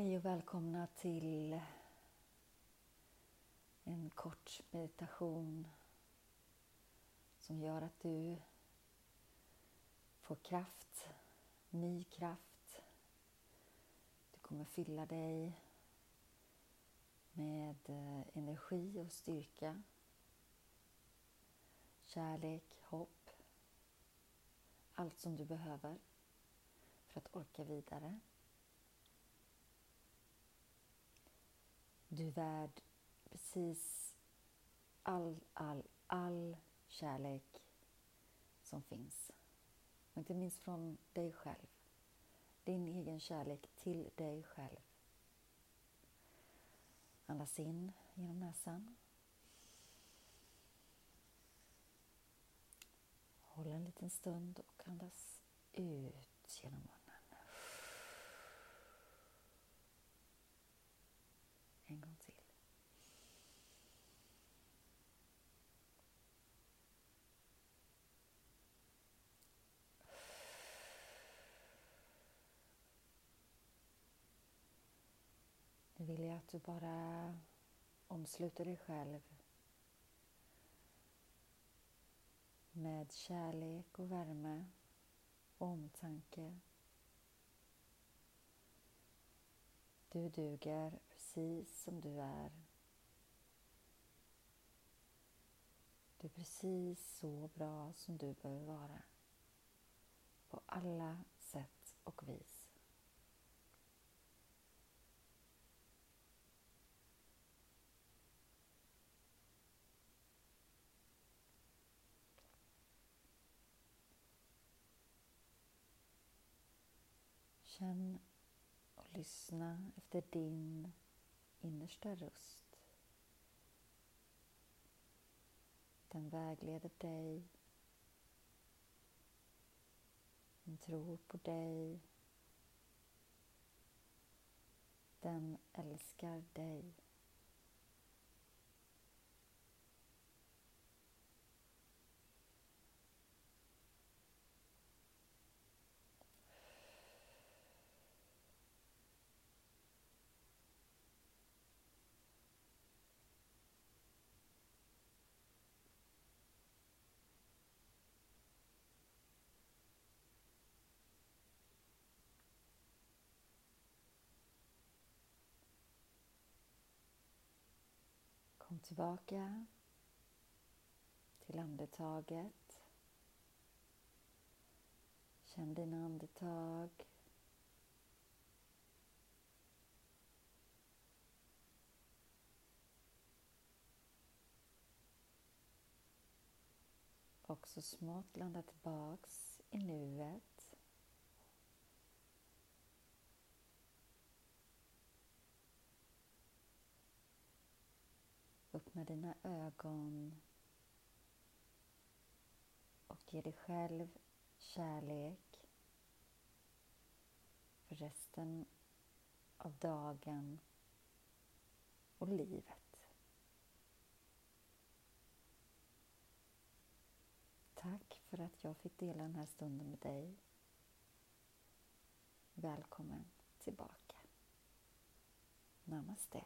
Hej och välkomna till en kort meditation som gör att du får kraft, ny kraft. Du kommer fylla dig med eh, energi och styrka, kärlek, hopp, allt som du behöver för att orka vidare. Du är värd precis all, all, all kärlek som finns. Och inte minst från dig själv. Din egen kärlek till dig själv. Andas in genom näsan. Håll en liten stund och andas ut genom munnen. En gång till. Nu vill jag att du bara omsluter dig själv med kärlek och värme och omtanke. Du duger precis som du är. Du är precis så bra som du behöver vara. På alla sätt och vis. Känn och lyssna efter din innersta röst. Den vägleder dig. Den tror på dig. Den älskar dig. Kom tillbaka till andetaget. Känn dina andetag. Och så smått landa tillbaks i nuet. Öppna dina ögon och ge dig själv kärlek för resten av dagen och livet. Tack för att jag fick dela den här stunden med dig. Välkommen tillbaka. Namaste.